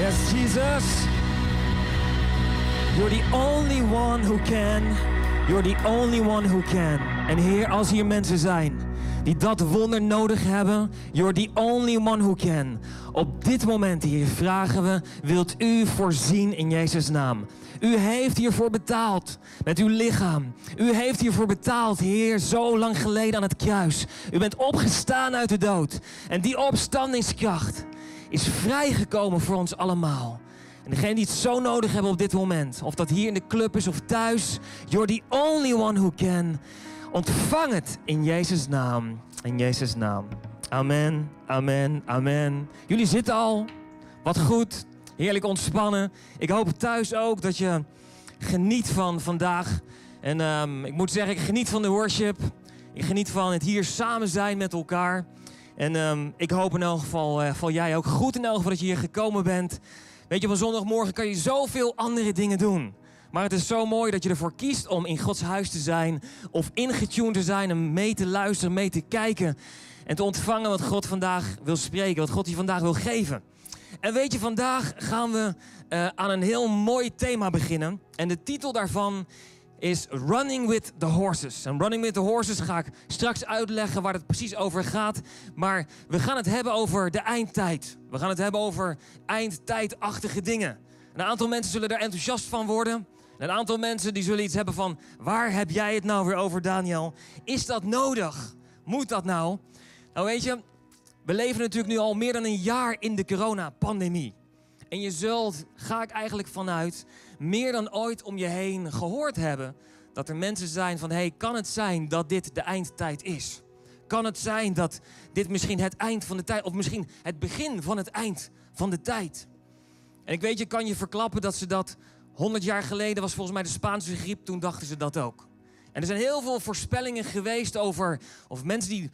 Yes, Jesus. You're the only one who can. You're the only one who can. En Heer, als hier mensen zijn die dat wonder nodig hebben, you're the only one who can. Op dit moment, Heer, vragen we, wilt u voorzien in Jezus' naam? U heeft hiervoor betaald met uw lichaam. U heeft hiervoor betaald, Heer, zo lang geleden aan het kruis. U bent opgestaan uit de dood. En die opstandingskracht is vrijgekomen voor ons allemaal. En degene die het zo nodig hebben op dit moment, of dat hier in de club is of thuis, you're the only one who can. Ontvang het in Jezus' naam. In Jezus' naam. Amen, amen, amen. Jullie zitten al. Wat goed. Heerlijk ontspannen. Ik hoop thuis ook dat je geniet van vandaag. En ehm, ik moet zeggen, ik geniet van de worship. Ik geniet van het hier samen zijn met elkaar. En ehm, ik hoop in elk geval, uh, val jij ook goed in elk geval dat je hier gekomen bent. Weet je, van zondagmorgen kan je zoveel andere dingen doen. Maar het is zo mooi dat je ervoor kiest om in Gods huis te zijn. Of ingetuned te zijn en mee te luisteren, mee te kijken. En te ontvangen wat God vandaag wil spreken, wat God je vandaag wil geven. En weet je, vandaag gaan we uh, aan een heel mooi thema beginnen. En de titel daarvan is Running with the Horses. En Running with the Horses ga ik straks uitleggen waar het precies over gaat. Maar we gaan het hebben over de eindtijd. We gaan het hebben over eindtijdachtige dingen. Een aantal mensen zullen er enthousiast van worden. Een aantal mensen die zullen iets hebben van... waar heb jij het nou weer over, Daniel? Is dat nodig? Moet dat nou? Nou weet je, we leven natuurlijk nu al meer dan een jaar in de coronapandemie. En je zult, ga ik eigenlijk vanuit, meer dan ooit om je heen gehoord hebben dat er mensen zijn van, hey, kan het zijn dat dit de eindtijd is? Kan het zijn dat dit misschien het eind van de tijd, of misschien het begin van het eind van de tijd? En ik weet, je kan je verklappen dat ze dat 100 jaar geleden was volgens mij de Spaanse griep, toen dachten ze dat ook. En er zijn heel veel voorspellingen geweest over, of mensen die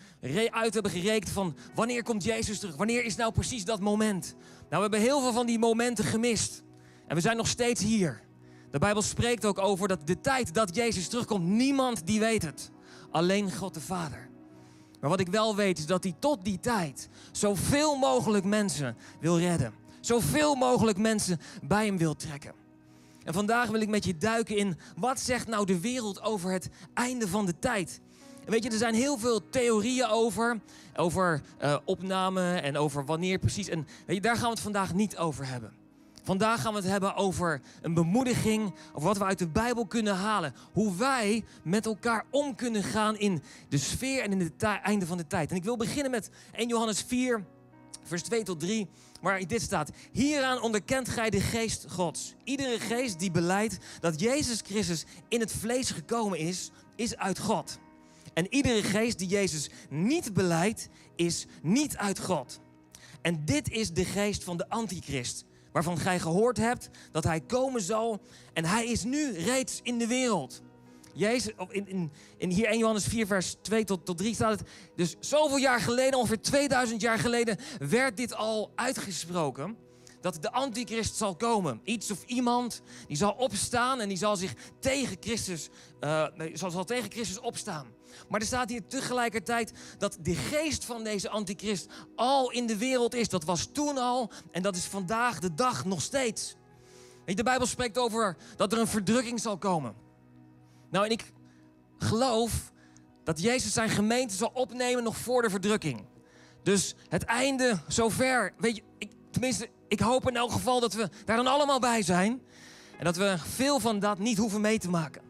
uit hebben gerekend van wanneer komt Jezus terug? Wanneer is nou precies dat moment? Nou, we hebben heel veel van die momenten gemist. En we zijn nog steeds hier. De Bijbel spreekt ook over dat de tijd dat Jezus terugkomt, niemand die weet het. Alleen God de Vader. Maar wat ik wel weet is dat hij tot die tijd zoveel mogelijk mensen wil redden. Zoveel mogelijk mensen bij hem wil trekken. En vandaag wil ik met je duiken in wat zegt nou de wereld over het einde van de tijd. Weet je, er zijn heel veel theorieën over. Over uh, opname en over wanneer precies. En daar gaan we het vandaag niet over hebben. Vandaag gaan we het hebben over een bemoediging, over wat we uit de Bijbel kunnen halen. Hoe wij met elkaar om kunnen gaan in de sfeer en in het einde van de tijd. En ik wil beginnen met 1 Johannes 4, vers 2 tot 3, waar dit staat. Hieraan onderkent gij de geest Gods. Iedere geest die beleidt dat Jezus Christus in het vlees gekomen is, is uit God. En iedere geest die Jezus niet beleidt, is niet uit God. En dit is de geest van de antichrist, waarvan gij gehoord hebt dat hij komen zal en hij is nu reeds in de wereld. Jezus, in, in, hier 1 Johannes 4, vers 2 tot, tot 3 staat het. Dus zoveel jaar geleden, ongeveer 2000 jaar geleden, werd dit al uitgesproken. Dat de antichrist zal komen. Iets of iemand die zal opstaan en die zal zich tegen Christus, uh, zal, tegen Christus opstaan. Maar er staat hier tegelijkertijd dat de geest van deze antichrist al in de wereld is. Dat was toen al en dat is vandaag de dag nog steeds. De Bijbel spreekt over dat er een verdrukking zal komen. Nou, en ik geloof dat Jezus zijn gemeente zal opnemen nog voor de verdrukking. Dus het einde zover, weet je, tenminste, ik hoop in elk geval dat we daar dan allemaal bij zijn. En dat we veel van dat niet hoeven mee te maken.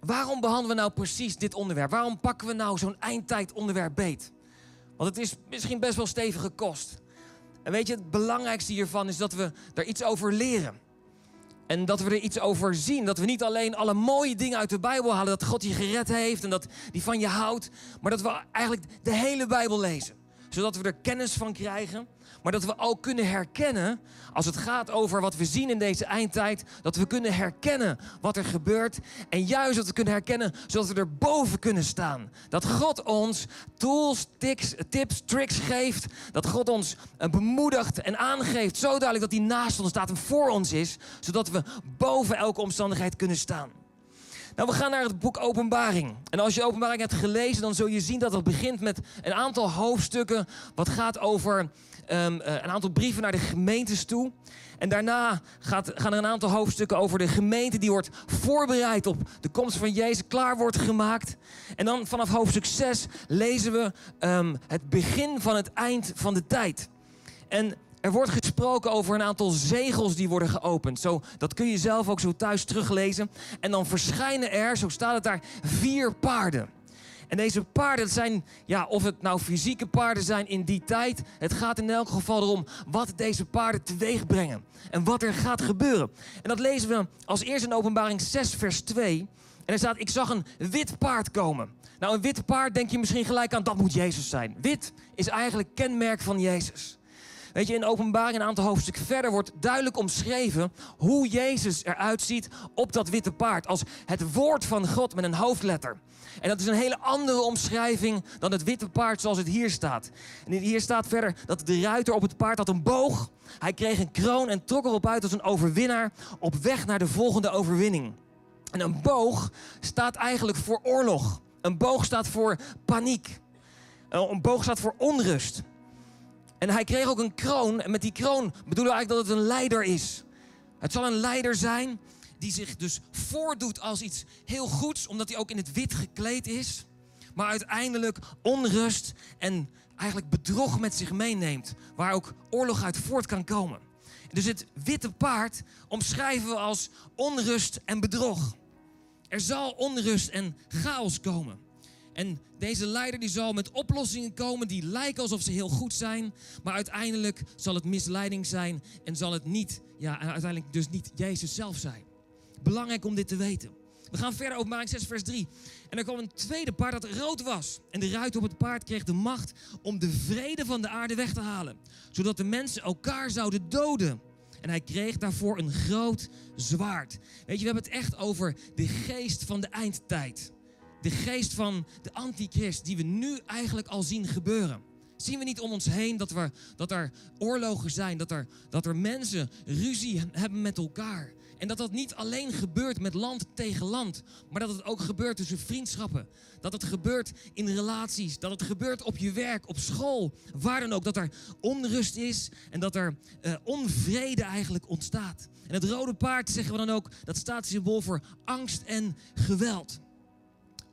Waarom behandelen we nou precies dit onderwerp? Waarom pakken we nou zo'n eindtijd onderwerp beet? Want het is misschien best wel stevige kost. En weet je, het belangrijkste hiervan is dat we er iets over leren. En dat we er iets over zien. Dat we niet alleen alle mooie dingen uit de Bijbel halen. Dat God je gered heeft en dat die van je houdt. Maar dat we eigenlijk de hele Bijbel lezen. Zodat we er kennis van krijgen. Maar dat we ook kunnen herkennen, als het gaat over wat we zien in deze eindtijd, dat we kunnen herkennen wat er gebeurt. En juist dat we kunnen herkennen, zodat we er boven kunnen staan. Dat God ons tools, tips, tricks geeft. Dat God ons eh, bemoedigt en aangeeft, zo duidelijk dat hij naast ons staat en voor ons is. Zodat we boven elke omstandigheid kunnen staan. Nou, we gaan naar het boek Openbaring. En als je Openbaring hebt gelezen, dan zul je zien dat het begint met een aantal hoofdstukken. Wat gaat over um, een aantal brieven naar de gemeentes toe. En daarna gaat, gaan er een aantal hoofdstukken over de gemeente die wordt voorbereid op de komst van Jezus, klaar wordt gemaakt. En dan vanaf hoofdstuk 6 lezen we um, het begin van het eind van de tijd. En er wordt gesproken over een aantal zegels die worden geopend. Zo, dat kun je zelf ook zo thuis teruglezen. En dan verschijnen er, zo staat het daar, vier paarden. En deze paarden, zijn, ja, of het nou fysieke paarden zijn in die tijd. Het gaat in elk geval erom wat deze paarden teweeg brengen. En wat er gaat gebeuren. En dat lezen we als eerste in openbaring 6 vers 2. En er staat, ik zag een wit paard komen. Nou, een wit paard denk je misschien gelijk aan, dat moet Jezus zijn. Wit is eigenlijk kenmerk van Jezus. Weet je, in openbaring een aantal hoofdstukken verder wordt duidelijk omschreven hoe Jezus eruit ziet op dat witte paard. Als het woord van God met een hoofdletter. En dat is een hele andere omschrijving dan het witte paard zoals het hier staat. En hier staat verder dat de ruiter op het paard had een boog. Hij kreeg een kroon en trok erop uit als een overwinnaar op weg naar de volgende overwinning. En een boog staat eigenlijk voor oorlog. Een boog staat voor paniek. Een boog staat voor onrust. En hij kreeg ook een kroon. En met die kroon bedoelen we eigenlijk dat het een leider is. Het zal een leider zijn die zich dus voordoet als iets heel goeds, omdat hij ook in het wit gekleed is. Maar uiteindelijk onrust en eigenlijk bedrog met zich meeneemt. Waar ook oorlog uit voort kan komen. Dus het witte paard omschrijven we als onrust en bedrog. Er zal onrust en chaos komen. En deze leider die zal met oplossingen komen die lijken alsof ze heel goed zijn. Maar uiteindelijk zal het misleiding zijn en zal het niet, ja, uiteindelijk dus niet Jezus zelf zijn. Belangrijk om dit te weten. We gaan verder openbaring 6 vers 3. En er kwam een tweede paard dat rood was. En de ruiter op het paard kreeg de macht om de vrede van de aarde weg te halen. Zodat de mensen elkaar zouden doden. En hij kreeg daarvoor een groot zwaard. Weet je, we hebben het echt over de geest van de eindtijd de geest van de antichrist die we nu eigenlijk al zien gebeuren. Zien we niet om ons heen dat, we, dat er oorlogen zijn, dat er, dat er mensen ruzie hebben met elkaar. En dat dat niet alleen gebeurt met land tegen land, maar dat het ook gebeurt tussen vriendschappen. Dat het gebeurt in relaties, dat het gebeurt op je werk, op school, waar dan ook. Dat er onrust is en dat er uh, onvrede eigenlijk ontstaat. En het rode paard, zeggen we dan ook, dat staat symbool voor angst en geweld.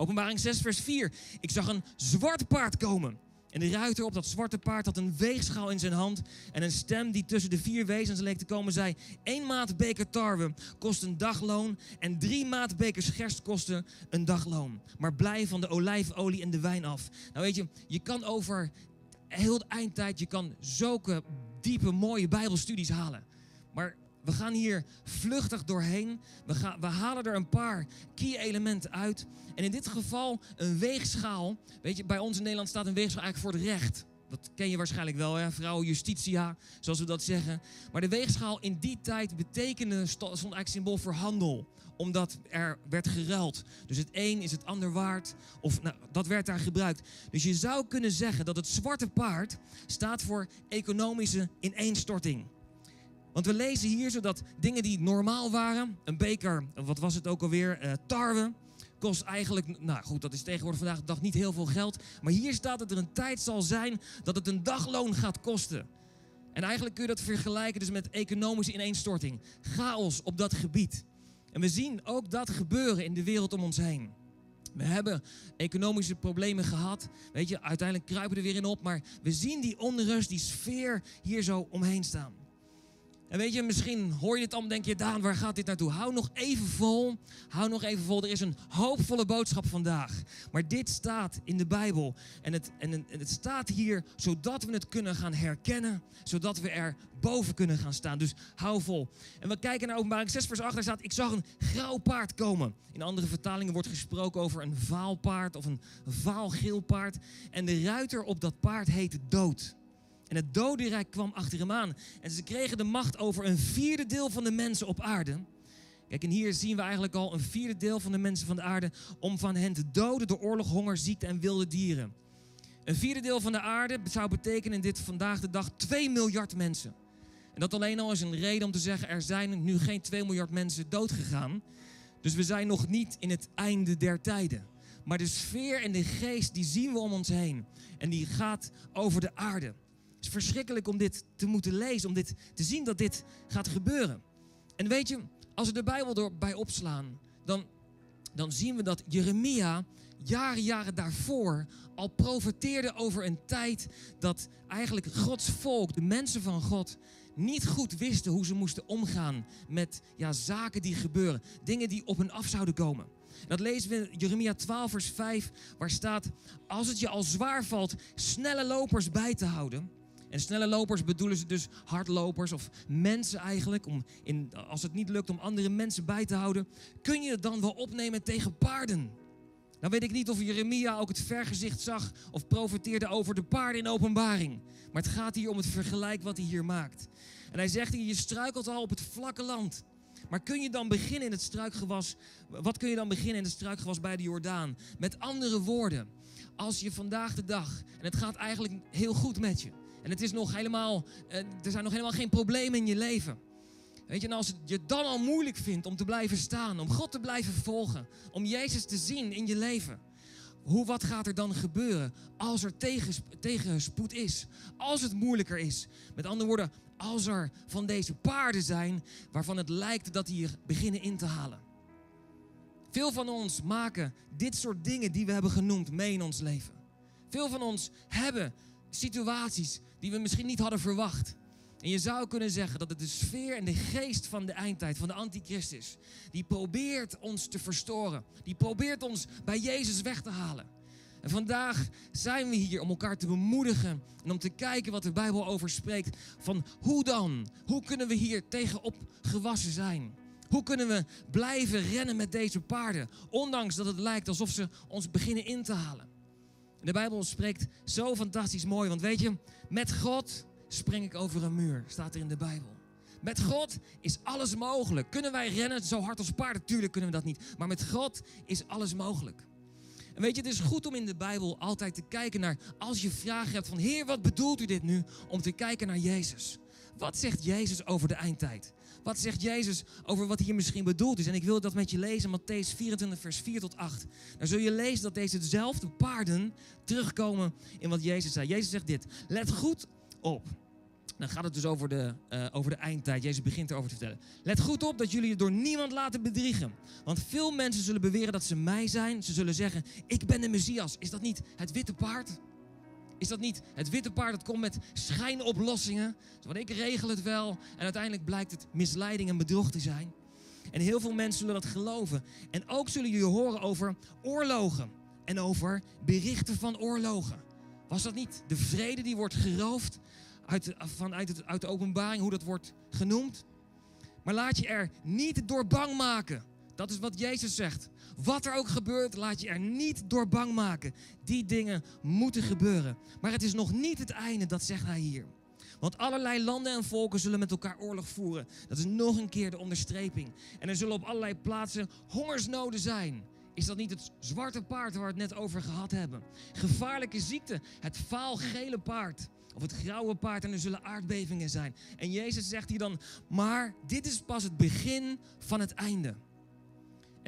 Openbaring 6, vers 4. Ik zag een zwart paard komen. En de ruiter op dat zwarte paard had een weegschaal in zijn hand. En een stem die tussen de vier wezens leek te komen zei: Eén maat beker tarwe kost een dagloon. En drie maat bekers gerst kosten een dagloon. Maar blijf van de olijfolie en de wijn af. Nou weet je, je kan over heel de eindtijd, je kan zulke diepe, mooie Bijbelstudies halen. Maar we gaan hier vluchtig doorheen. We, gaan, we halen er een paar key elementen uit. En in dit geval een weegschaal. Weet je, bij ons in Nederland staat een weegschaal eigenlijk voor het recht. Dat ken je waarschijnlijk wel, hè? vrouw justitia, zoals we dat zeggen. Maar de weegschaal in die tijd betekende, stond eigenlijk symbool voor handel. Omdat er werd geruild. Dus het een is het ander waard. Of nou, dat werd daar gebruikt. Dus je zou kunnen zeggen dat het zwarte paard staat voor economische ineenstorting. Want we lezen hier zodat dingen die normaal waren, een beker, wat was het ook alweer, uh, tarwe, kost eigenlijk, nou goed, dat is tegenwoordig vandaag de dag niet heel veel geld. Maar hier staat dat er een tijd zal zijn dat het een dagloon gaat kosten. En eigenlijk kun je dat vergelijken dus met economische ineenstorting. Chaos op dat gebied. En we zien ook dat gebeuren in de wereld om ons heen. We hebben economische problemen gehad. Weet je, uiteindelijk kruipen we er weer in op. Maar we zien die onrust, die sfeer hier zo omheen staan. En weet je, misschien hoor je dit al en denk je, Daan, waar gaat dit naartoe? Hou nog even vol. Hou nog even vol. Er is een hoopvolle boodschap vandaag. Maar dit staat in de Bijbel. En het, en het staat hier zodat we het kunnen gaan herkennen. Zodat we er boven kunnen gaan staan. Dus hou vol. En we kijken naar openbaring 6 vers 8. Daar staat, ik zag een grauw paard komen. In andere vertalingen wordt gesproken over een vaal paard of een vaalgeel paard. En de ruiter op dat paard heette dood. En het dodenrijk kwam achter hem aan. En ze kregen de macht over een vierde deel van de mensen op aarde. Kijk, en hier zien we eigenlijk al een vierde deel van de mensen van de aarde om van hen te doden door oorlog, honger, ziekte en wilde dieren. Een vierde deel van de aarde zou betekenen in dit vandaag de dag 2 miljard mensen. En dat alleen al is een reden om te zeggen, er zijn nu geen 2 miljard mensen doodgegaan. Dus we zijn nog niet in het einde der tijden. Maar de sfeer en de geest, die zien we om ons heen. En die gaat over de aarde. Het is verschrikkelijk om dit te moeten lezen, om dit te zien dat dit gaat gebeuren. En weet je, als we de Bijbel erbij opslaan, dan, dan zien we dat Jeremia jaren, jaren daarvoor al profeteerde over een tijd dat eigenlijk Gods volk, de mensen van God, niet goed wisten hoe ze moesten omgaan met ja, zaken die gebeuren. Dingen die op hen af zouden komen. Dat lezen we in Jeremia 12, vers 5, waar staat: Als het je al zwaar valt snelle lopers bij te houden. En snelle lopers bedoelen ze dus hardlopers of mensen eigenlijk. Om in, als het niet lukt om andere mensen bij te houden, kun je het dan wel opnemen tegen paarden. Nou weet ik niet of Jeremia ook het vergezicht zag of profeteerde over de paarden in openbaring. Maar het gaat hier om het vergelijk wat hij hier maakt. En hij zegt je struikelt al op het vlakke land. Maar kun je dan beginnen in het struikgewas? Wat kun je dan beginnen in het struikgewas bij de Jordaan? Met andere woorden, als je vandaag de dag, en het gaat eigenlijk heel goed met je, en het is nog helemaal, eh, er zijn nog helemaal geen problemen in je leven. Weet je, en als het je dan al moeilijk vindt om te blijven staan, om God te blijven volgen, om Jezus te zien in je leven. Hoe, wat gaat er dan gebeuren als er tegenspoed is? Als het moeilijker is? Met andere woorden, als er van deze paarden zijn waarvan het lijkt dat die beginnen in te halen. Veel van ons maken dit soort dingen die we hebben genoemd mee in ons leven. Veel van ons hebben situaties die we misschien niet hadden verwacht. En je zou kunnen zeggen dat het de sfeer en de geest van de eindtijd, van de antichrist is. Die probeert ons te verstoren. Die probeert ons bij Jezus weg te halen. En vandaag zijn we hier om elkaar te bemoedigen en om te kijken wat de Bijbel over spreekt. Van hoe dan? Hoe kunnen we hier tegenop gewassen zijn? Hoe kunnen we blijven rennen met deze paarden, ondanks dat het lijkt alsof ze ons beginnen in te halen? De Bijbel spreekt zo fantastisch mooi, want weet je, met God spring ik over een muur, staat er in de Bijbel. Met God is alles mogelijk. Kunnen wij rennen zo hard als paarden? Tuurlijk kunnen we dat niet. Maar met God is alles mogelijk. En weet je, het is goed om in de Bijbel altijd te kijken naar, als je vragen hebt van, Heer, wat bedoelt u dit nu? Om te kijken naar Jezus. Wat zegt Jezus over de eindtijd? Wat zegt Jezus over wat hier misschien bedoeld is? En ik wil dat met je lezen, Matthäus 24, vers 4 tot 8. Dan zul je lezen dat deze dezelfde paarden terugkomen in wat Jezus zei. Jezus zegt dit, let goed op. Dan gaat het dus over de, uh, over de eindtijd. Jezus begint erover te vertellen. Let goed op dat jullie je door niemand laten bedriegen. Want veel mensen zullen beweren dat ze mij zijn. Ze zullen zeggen, ik ben de Messias. Is dat niet het witte paard? Is dat niet het witte paard dat komt met schijnoplossingen? Want ik regel het wel. En uiteindelijk blijkt het misleiding en bedrog te zijn. En heel veel mensen zullen dat geloven. En ook zullen jullie horen over oorlogen. En over berichten van oorlogen. Was dat niet de vrede die wordt geroofd uit, vanuit uit de openbaring, hoe dat wordt genoemd? Maar laat je er niet door bang maken. Dat is wat Jezus zegt. Wat er ook gebeurt, laat je er niet door bang maken. Die dingen moeten gebeuren. Maar het is nog niet het einde, dat zegt hij hier. Want allerlei landen en volken zullen met elkaar oorlog voeren. Dat is nog een keer de onderstreping. En er zullen op allerlei plaatsen hongersnoden zijn. Is dat niet het zwarte paard waar we het net over gehad hebben? Gevaarlijke ziekte, het vaalgele paard. Of het grauwe paard en er zullen aardbevingen zijn. En Jezus zegt hier dan, maar dit is pas het begin van het einde.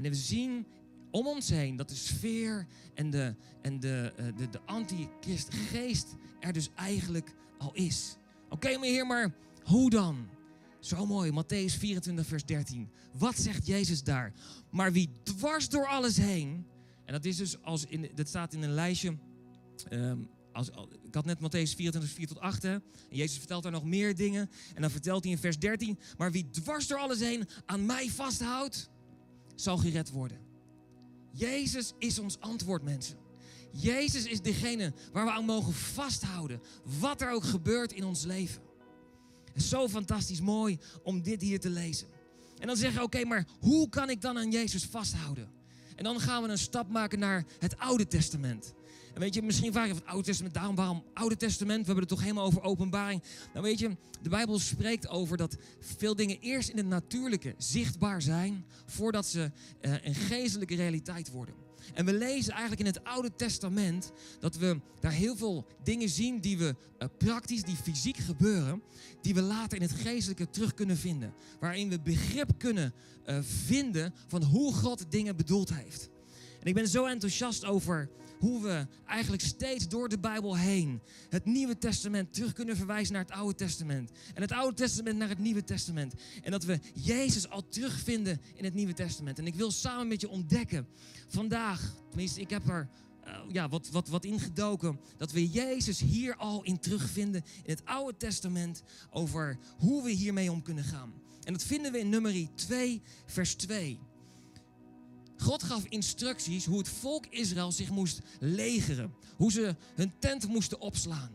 En we zien om ons heen dat de sfeer en de, en de, uh, de, de antichristgeest er dus eigenlijk al is. Oké, okay, maar heer, maar hoe dan? Zo mooi, Matthäus 24, vers 13. Wat zegt Jezus daar? Maar wie dwars door alles heen, en dat is dus als in, dat staat in een lijstje. Um, als, ik had net Matthäus 24, 4 tot 8. Hè? En Jezus vertelt daar nog meer dingen. En dan vertelt hij in vers 13: Maar wie dwars door alles heen aan mij vasthoudt, zal gered worden. Jezus is ons antwoord, mensen. Jezus is degene waar we aan mogen vasthouden, wat er ook gebeurt in ons leven. Zo fantastisch mooi om dit hier te lezen. En dan zeggen, oké, maar hoe kan ik dan aan Jezus vasthouden? En dan gaan we een stap maken naar het Oude Testament. En weet je, misschien vraag je van het Oude Testament, daarom waarom Oude Testament? We hebben het toch helemaal over openbaring. Nou weet je, de Bijbel spreekt over dat veel dingen eerst in het natuurlijke zichtbaar zijn, voordat ze uh, een geestelijke realiteit worden. En we lezen eigenlijk in het Oude Testament dat we daar heel veel dingen zien die we uh, praktisch, die fysiek gebeuren, die we later in het geestelijke terug kunnen vinden. Waarin we begrip kunnen uh, vinden van hoe God dingen bedoeld heeft. En ik ben zo enthousiast over hoe we eigenlijk steeds door de Bijbel heen het Nieuwe Testament terug kunnen verwijzen naar het Oude Testament. En het Oude Testament naar het Nieuwe Testament. En dat we Jezus al terugvinden in het Nieuwe Testament. En ik wil samen met je ontdekken vandaag, tenminste ik heb er uh, ja, wat, wat, wat ingedoken, dat we Jezus hier al in terugvinden in het Oude Testament over hoe we hiermee om kunnen gaan. En dat vinden we in nummer 2, vers 2. God gaf instructies hoe het volk Israël zich moest legeren. Hoe ze hun tent moesten opslaan.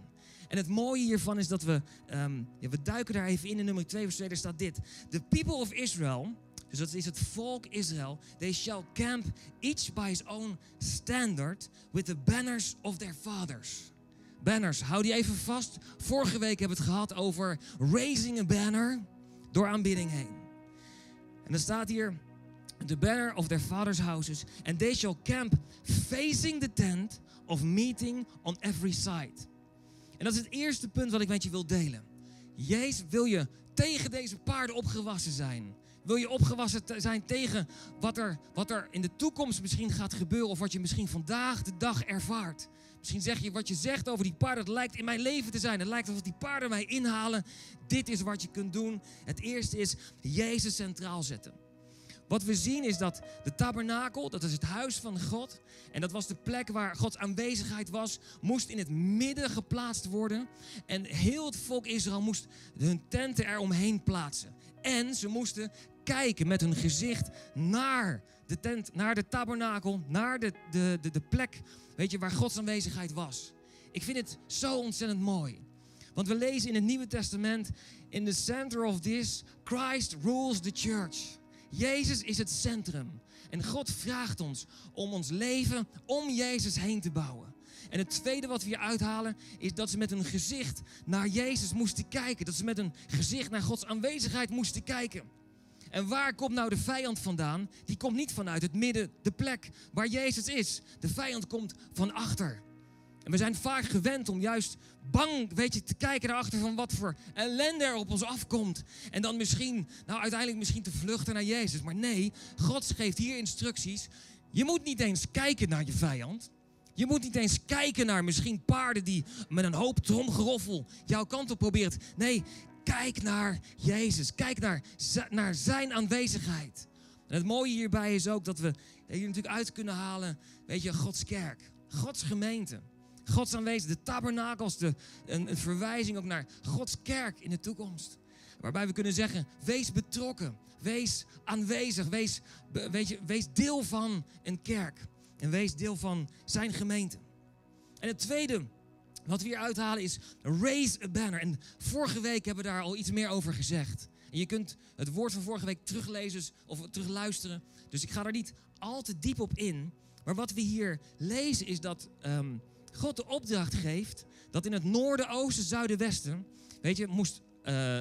En het mooie hiervan is dat we, um, ja, we duiken daar even in in nummer 2 vers 2, daar staat dit. The people of Israel, dus dat is het volk Israël, they shall camp each by his own standard with the banners of their fathers. Banners, hou die even vast. Vorige week hebben we het gehad over raising a banner door aanbidding heen. En dan staat hier, the banner of their father's houses, and they shall camp facing the tent of meeting on every side. En dat is het eerste punt wat ik met je wil delen. Jezus, wil je tegen deze paarden opgewassen zijn? Wil je opgewassen zijn tegen wat er, wat er in de toekomst misschien gaat gebeuren of wat je misschien vandaag de dag ervaart? Misschien zeg je wat je zegt over die paarden, dat lijkt in mijn leven te zijn. Het lijkt alsof die paarden mij inhalen. Dit is wat je kunt doen. Het eerste is Jezus centraal zetten. Wat we zien is dat de tabernakel, dat is het huis van God, en dat was de plek waar Gods aanwezigheid was, moest in het midden geplaatst worden. En heel het volk Israël moest hun tenten eromheen plaatsen. En ze moesten kijken met hun gezicht naar de tent, naar de tabernakel, naar de, de, de, de plek, weet je, waar Gods aanwezigheid was. Ik vind het zo ontzettend mooi. Want we lezen in het Nieuwe Testament, in the center of this, Christ rules the church. Jezus is het centrum. En God vraagt ons om ons leven om Jezus heen te bouwen. En het tweede wat we hier uithalen is dat ze met hun gezicht naar Jezus moesten kijken. Dat ze met hun gezicht naar Gods aanwezigheid moesten kijken. En waar komt nou de vijand vandaan? Die komt niet vanuit het midden, de plek waar Jezus is. De vijand komt van achter. En we zijn vaak gewend om juist bang, weet je, te kijken naar achter van wat voor ellende er op ons afkomt. En dan misschien, nou uiteindelijk misschien te vluchten naar Jezus. Maar nee, God geeft hier instructies. Je moet niet eens kijken naar je vijand. Je moet niet eens kijken naar misschien paarden die met een hoop tromgeroffel jouw kant op probeert. Nee, kijk naar Jezus. Kijk naar, naar zijn aanwezigheid. En het mooie hierbij is ook dat we hier natuurlijk uit kunnen halen, weet je, Gods kerk, Gods gemeente. Gods aanwezig, de tabernakels, de, een, verwijzing ook naar Gods kerk in de toekomst. Waarbij we kunnen zeggen, wees betrokken, wees aanwezig, wees, weet je, wees deel van een kerk. En wees deel van zijn gemeente. En het tweede wat we hier uithalen is raise a banner. En vorige week hebben we daar al iets meer over gezegd. En je kunt het woord van vorige week teruglezen of terugluisteren. Dus ik ga er niet al te diep op in. Maar wat we hier lezen is dat um, God de opdracht geeft dat in het noorden, oosten, zuiden, westen, weet je, moest, uh,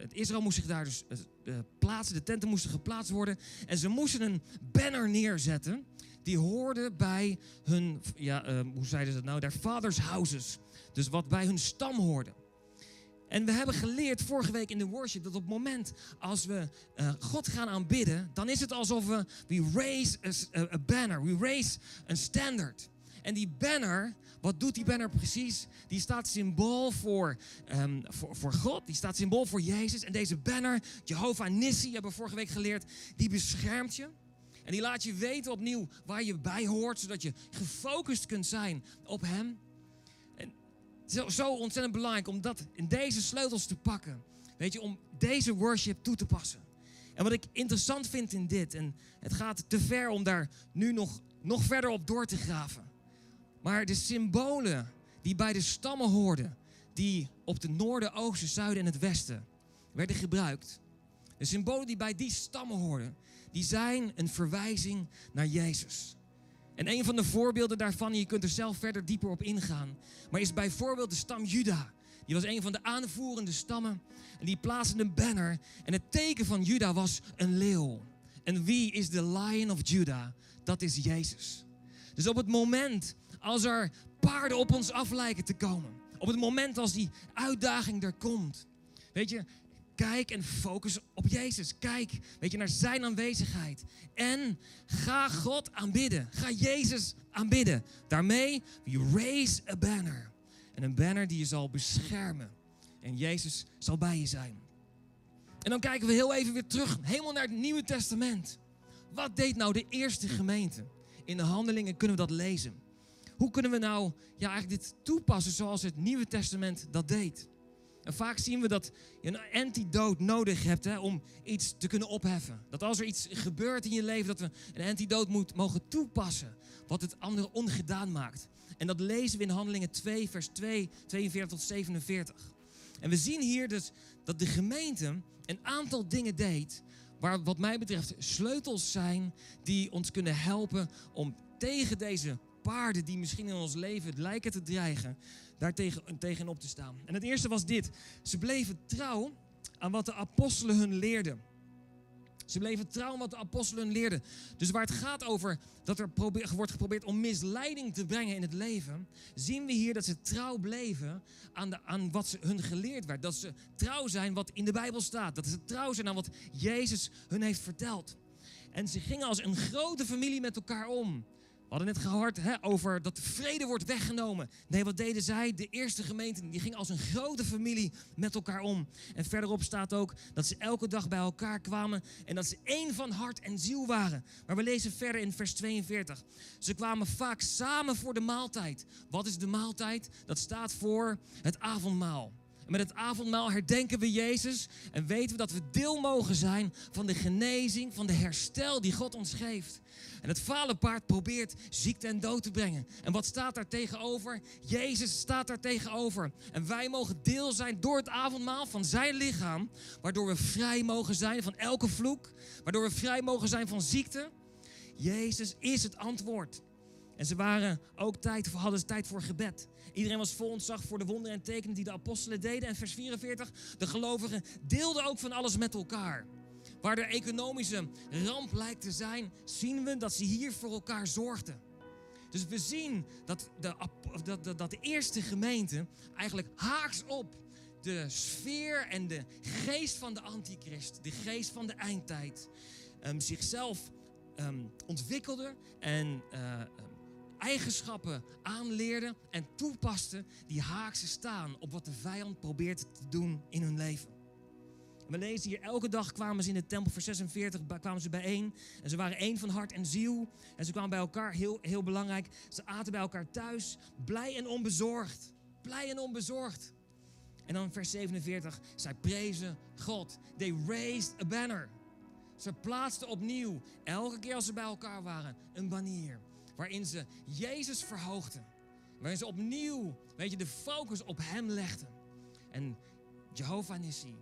het Israël moest zich daar dus uh, plaatsen, de tenten moesten geplaatst worden. En ze moesten een banner neerzetten die hoorde bij hun, ja, hoe zeiden ze dat nou, their fathers houses. Dus wat bij hun stam hoorde. En we hebben geleerd vorige week in de worship dat op het moment als we God gaan aanbidden, dan is het alsof we we raise a, a banner, we raise een standard. En die banner, wat doet die banner precies? Die staat symbool voor, um, voor, voor God, die staat symbool voor Jezus. En deze banner, Jehovah Nissi, hebben we vorige week geleerd, die beschermt je. En die laat je weten opnieuw waar je bij hoort, zodat je gefocust kunt zijn op Hem. En zo, zo ontzettend belangrijk om dat in deze sleutels te pakken. Weet je, om deze worship toe te passen. En wat ik interessant vind in dit, en het gaat te ver om daar nu nog, nog verder op door te graven. Maar de symbolen die bij de stammen hoorden, die op de noorden, oosten, zuiden en het westen werden gebruikt. De symbolen die bij die stammen hoorden, die zijn een verwijzing naar Jezus. En een van de voorbeelden daarvan, je kunt er zelf verder dieper op ingaan, maar is bijvoorbeeld de stam Juda. Die was een van de aanvoerende stammen en die plaatste een banner. En het teken van Juda was een leeuw. En wie is de Lion of Judah? Dat is Jezus. Dus op het moment als er paarden op ons af lijken te komen, op het moment als die uitdaging er komt, weet je, kijk en focus op Jezus. Kijk, weet je, naar zijn aanwezigheid. En ga God aanbidden. Ga Jezus aanbidden. Daarmee, we raise a banner. En een banner die je zal beschermen. En Jezus zal bij je zijn. En dan kijken we heel even weer terug, helemaal naar het Nieuwe Testament. Wat deed nou de eerste gemeente? In de handelingen kunnen we dat lezen. Hoe kunnen we nou ja, eigenlijk dit toepassen zoals het Nieuwe Testament dat deed? En vaak zien we dat je een antidoot nodig hebt hè, om iets te kunnen opheffen. Dat als er iets gebeurt in je leven, dat we een antidoot moet, mogen toepassen. Wat het andere ongedaan maakt. En dat lezen we in Handelingen 2, vers 2, 42 tot 47. En we zien hier dus dat de gemeente een aantal dingen deed. Waar wat mij betreft sleutels zijn die ons kunnen helpen om tegen deze paarden die misschien in ons leven lijken te dreigen, daar tegen, tegenop te staan. En het eerste was dit. Ze bleven trouw aan wat de apostelen hun leerden. Ze bleven trouw aan wat de apostelen hun leerden. Dus waar het gaat over dat er wordt geprobeerd om misleiding te brengen in het leven, zien we hier dat ze trouw bleven aan, de, aan wat ze hun geleerd werd. Dat ze trouw zijn wat in de Bijbel staat. Dat ze trouw zijn aan wat Jezus hun heeft verteld. En ze gingen als een grote familie met elkaar om. We hadden net gehoord hè, over dat de vrede wordt weggenomen. Nee, wat deden zij? De eerste gemeente die ging als een grote familie met elkaar om. En verderop staat ook dat ze elke dag bij elkaar kwamen en dat ze één van hart en ziel waren. Maar we lezen verder in vers 42. Ze kwamen vaak samen voor de maaltijd. Wat is de maaltijd? Dat staat voor het avondmaal. En met het avondmaal herdenken we Jezus en weten we dat we deel mogen zijn van de genezing, van de herstel die God ons geeft. En het fale paard probeert ziekte en dood te brengen. En wat staat daar tegenover? Jezus staat daar tegenover. En wij mogen deel zijn door het avondmaal van zijn lichaam, waardoor we vrij mogen zijn van elke vloek, waardoor we vrij mogen zijn van ziekte. Jezus is het antwoord. En ze waren ook tijd, hadden tijd voor gebed. Iedereen was vol ontzag voor de wonderen en tekenen die de apostelen deden. En vers 44, de gelovigen deelden ook van alles met elkaar. Waar er economische ramp lijkt te zijn, zien we dat ze hier voor elkaar zorgden. Dus we zien dat de, dat, dat de eerste gemeente eigenlijk haaks op de sfeer en de geest van de antichrist, de geest van de eindtijd, um, zichzelf um, ontwikkelde en uh, eigenschappen aanleerden en toepasten die haakse staan op wat de vijand probeert te doen in hun leven. We lezen hier, elke dag kwamen ze in de tempel, vers 46, kwamen ze bijeen. En ze waren één van hart en ziel. En ze kwamen bij elkaar, heel, heel belangrijk. Ze aten bij elkaar thuis, blij en onbezorgd. Blij en onbezorgd. En dan vers 47, zij prezen God. They raised a banner. Ze plaatsten opnieuw, elke keer als ze bij elkaar waren, een banier. Waarin ze Jezus verhoogden. Waarin ze opnieuw, weet je, de focus op Hem legden. En Jehovah Nissi,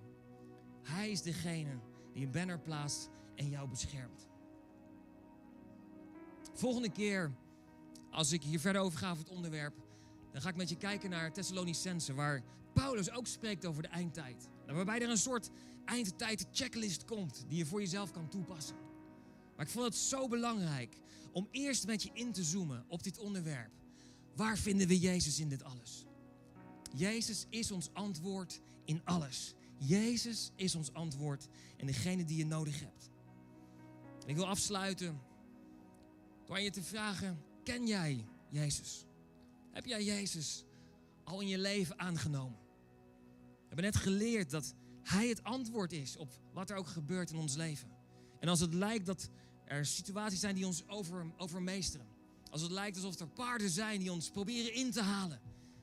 hij is degene die een banner plaatst en jou beschermt. Volgende keer, als ik hier verder over ga over het onderwerp, dan ga ik met je kijken naar Thessalonicense, waar Paulus ook spreekt over de eindtijd. Waarbij er een soort eindtijd checklist komt die je voor jezelf kan toepassen. Maar ik vond het zo belangrijk om eerst met je in te zoomen op dit onderwerp. Waar vinden we Jezus in dit alles? Jezus is ons antwoord in alles. Jezus is ons antwoord en degene die je nodig hebt. En ik wil afsluiten door je te vragen: ken jij Jezus? Heb jij Jezus al in je leven aangenomen? We hebben net geleerd dat Hij het antwoord is op wat er ook gebeurt in ons leven. En als het lijkt dat er situaties zijn die ons over, overmeesteren. Als het lijkt alsof er paarden zijn die ons proberen in te halen.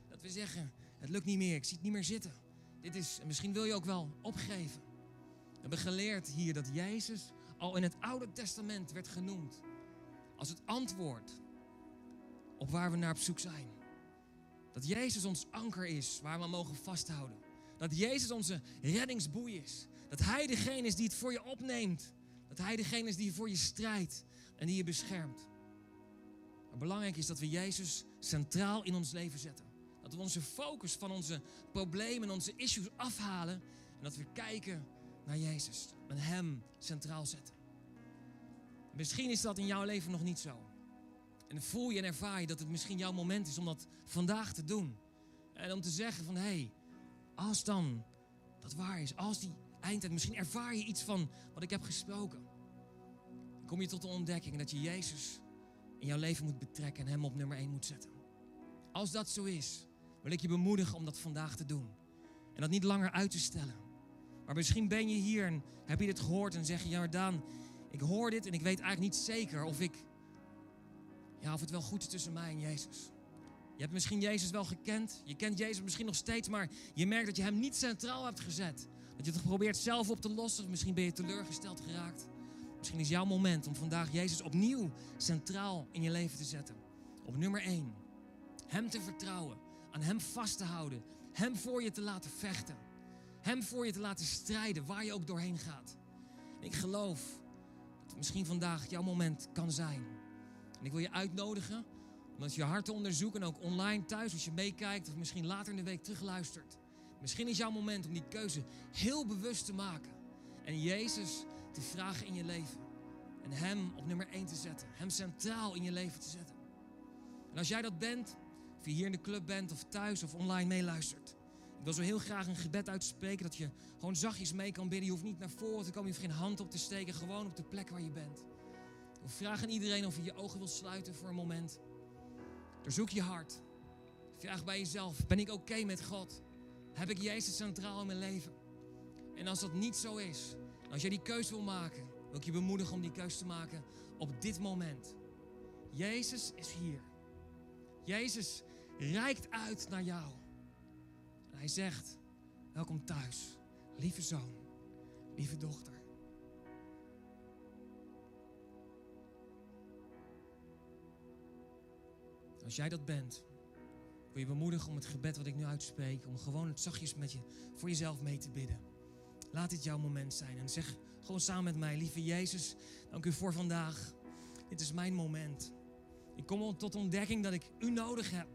Dat we zeggen, het lukt niet meer, ik zie het niet meer zitten. Dit is, misschien wil je ook wel opgeven. We hebben geleerd hier dat Jezus al in het Oude Testament werd genoemd als het antwoord op waar we naar op zoek zijn. Dat Jezus ons anker is waar we mogen vasthouden. Dat Jezus onze reddingsboei is. Dat Hij degene is die het voor je opneemt. Dat Hij degene is die voor je strijdt en die je beschermt. Belangrijk is dat we Jezus centraal in ons leven zetten. Dat we onze focus van onze problemen en onze issues afhalen. En dat we kijken naar Jezus. En Hem centraal zetten. Misschien is dat in jouw leven nog niet zo. En voel je en ervaar je dat het misschien jouw moment is om dat vandaag te doen. En om te zeggen van, hé, hey, als dan dat waar is, als die eindtijd, misschien ervaar je iets van wat ik heb gesproken. Dan kom je tot de ontdekking dat je Jezus in jouw leven moet betrekken en Hem op nummer 1 moet zetten. Als dat zo is, wil ik je bemoedigen om dat vandaag te doen. En dat niet langer uit te stellen. Maar misschien ben je hier en heb je dit gehoord en zeg je, ja Daan, ik hoor dit en ik weet eigenlijk niet zeker of ik, ja, of het wel goed is tussen mij en Jezus. Je hebt misschien Jezus wel gekend, je kent Jezus misschien nog steeds, maar je merkt dat je Hem niet centraal hebt gezet. Dat je het probeert zelf op te lossen, misschien ben je teleurgesteld geraakt. Misschien is jouw moment om vandaag Jezus opnieuw centraal in je leven te zetten. Op nummer 1. Hem te vertrouwen, aan Hem vast te houden, Hem voor je te laten vechten. Hem voor je te laten strijden, waar je ook doorheen gaat. ik geloof dat misschien vandaag jouw moment kan zijn. En ik wil je uitnodigen om je hart te onderzoeken, ook online thuis als je meekijkt of misschien later in de week terugluistert. Misschien is jouw moment om die keuze heel bewust te maken. En Jezus te vragen in je leven. En Hem op nummer 1 te zetten. Hem centraal in je leven te zetten. En als jij dat bent, of je hier in de club bent of thuis of online meeluistert. Ik wil zo heel graag een gebed uitspreken dat je gewoon zachtjes mee kan bidden. Je hoeft niet naar voren te komen, je hoeft geen hand op te steken. Gewoon op de plek waar je bent. Ik vraag aan iedereen of je je ogen wil sluiten voor een moment. Doorzoek je hart. Vraag bij jezelf, ben ik oké met God? Heb ik Jezus centraal in mijn leven? En als dat niet zo is, als jij die keuze wil maken, wil ik je bemoedigen om die keuze te maken op dit moment. Jezus is hier. Jezus reikt uit naar jou. Hij zegt, welkom thuis, lieve zoon, lieve dochter. Als jij dat bent, wil je bemoedigen om het gebed wat ik nu uitspreek, om gewoon het zachtjes met je voor jezelf mee te bidden. Laat dit jouw moment zijn en zeg gewoon samen met mij, lieve Jezus, dank u voor vandaag. Dit is mijn moment. Ik kom tot ontdekking dat ik u nodig heb.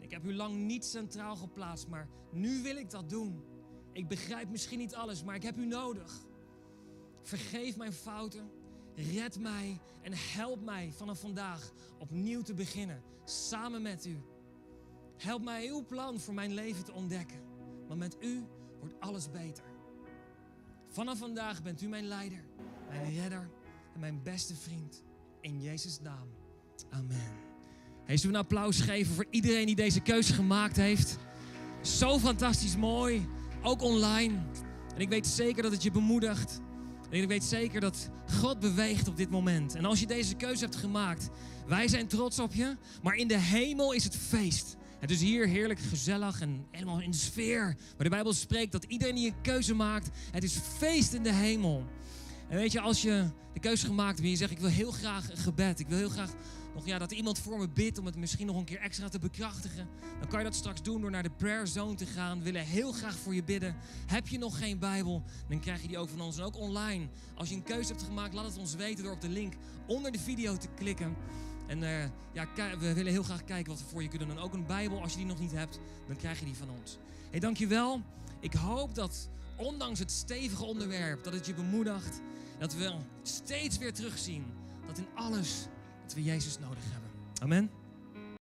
Ik heb u lang niet centraal geplaatst, maar nu wil ik dat doen. Ik begrijp misschien niet alles, maar ik heb u nodig. Vergeef mijn fouten, red mij en help mij vanaf vandaag opnieuw te beginnen, samen met u. Help mij uw plan voor mijn leven te ontdekken, want met u wordt alles beter. Vanaf vandaag bent u mijn leider, mijn redder en mijn beste vriend. In Jezus' naam. Amen. Hey, zullen een applaus geven voor iedereen die deze keuze gemaakt heeft? Zo fantastisch mooi. Ook online. En ik weet zeker dat het je bemoedigt. En ik weet zeker dat God beweegt op dit moment. En als je deze keuze hebt gemaakt, wij zijn trots op je. Maar in de hemel is het feest. Het is hier heerlijk gezellig en helemaal in de sfeer. Maar de Bijbel spreekt dat iedereen die een keuze maakt, het is feest in de hemel. En weet je, als je de keuze gemaakt hebt en je zegt, ik wil heel graag een gebed. Ik wil heel graag nog ja, dat iemand voor me bidt om het misschien nog een keer extra te bekrachtigen. Dan kan je dat straks doen door naar de prayer zone te gaan. We willen heel graag voor je bidden. Heb je nog geen Bijbel, dan krijg je die ook van ons. En ook online. Als je een keuze hebt gemaakt, laat het ons weten door op de link onder de video te klikken. En uh, ja, we willen heel graag kijken wat we voor je kunnen doen. Ook een Bijbel, als je die nog niet hebt, dan krijg je die van ons. Hey, dankjewel. Ik hoop dat ondanks het stevige onderwerp, dat het je bemoedigt. Dat we steeds weer terugzien dat in alles dat we Jezus nodig hebben. Amen.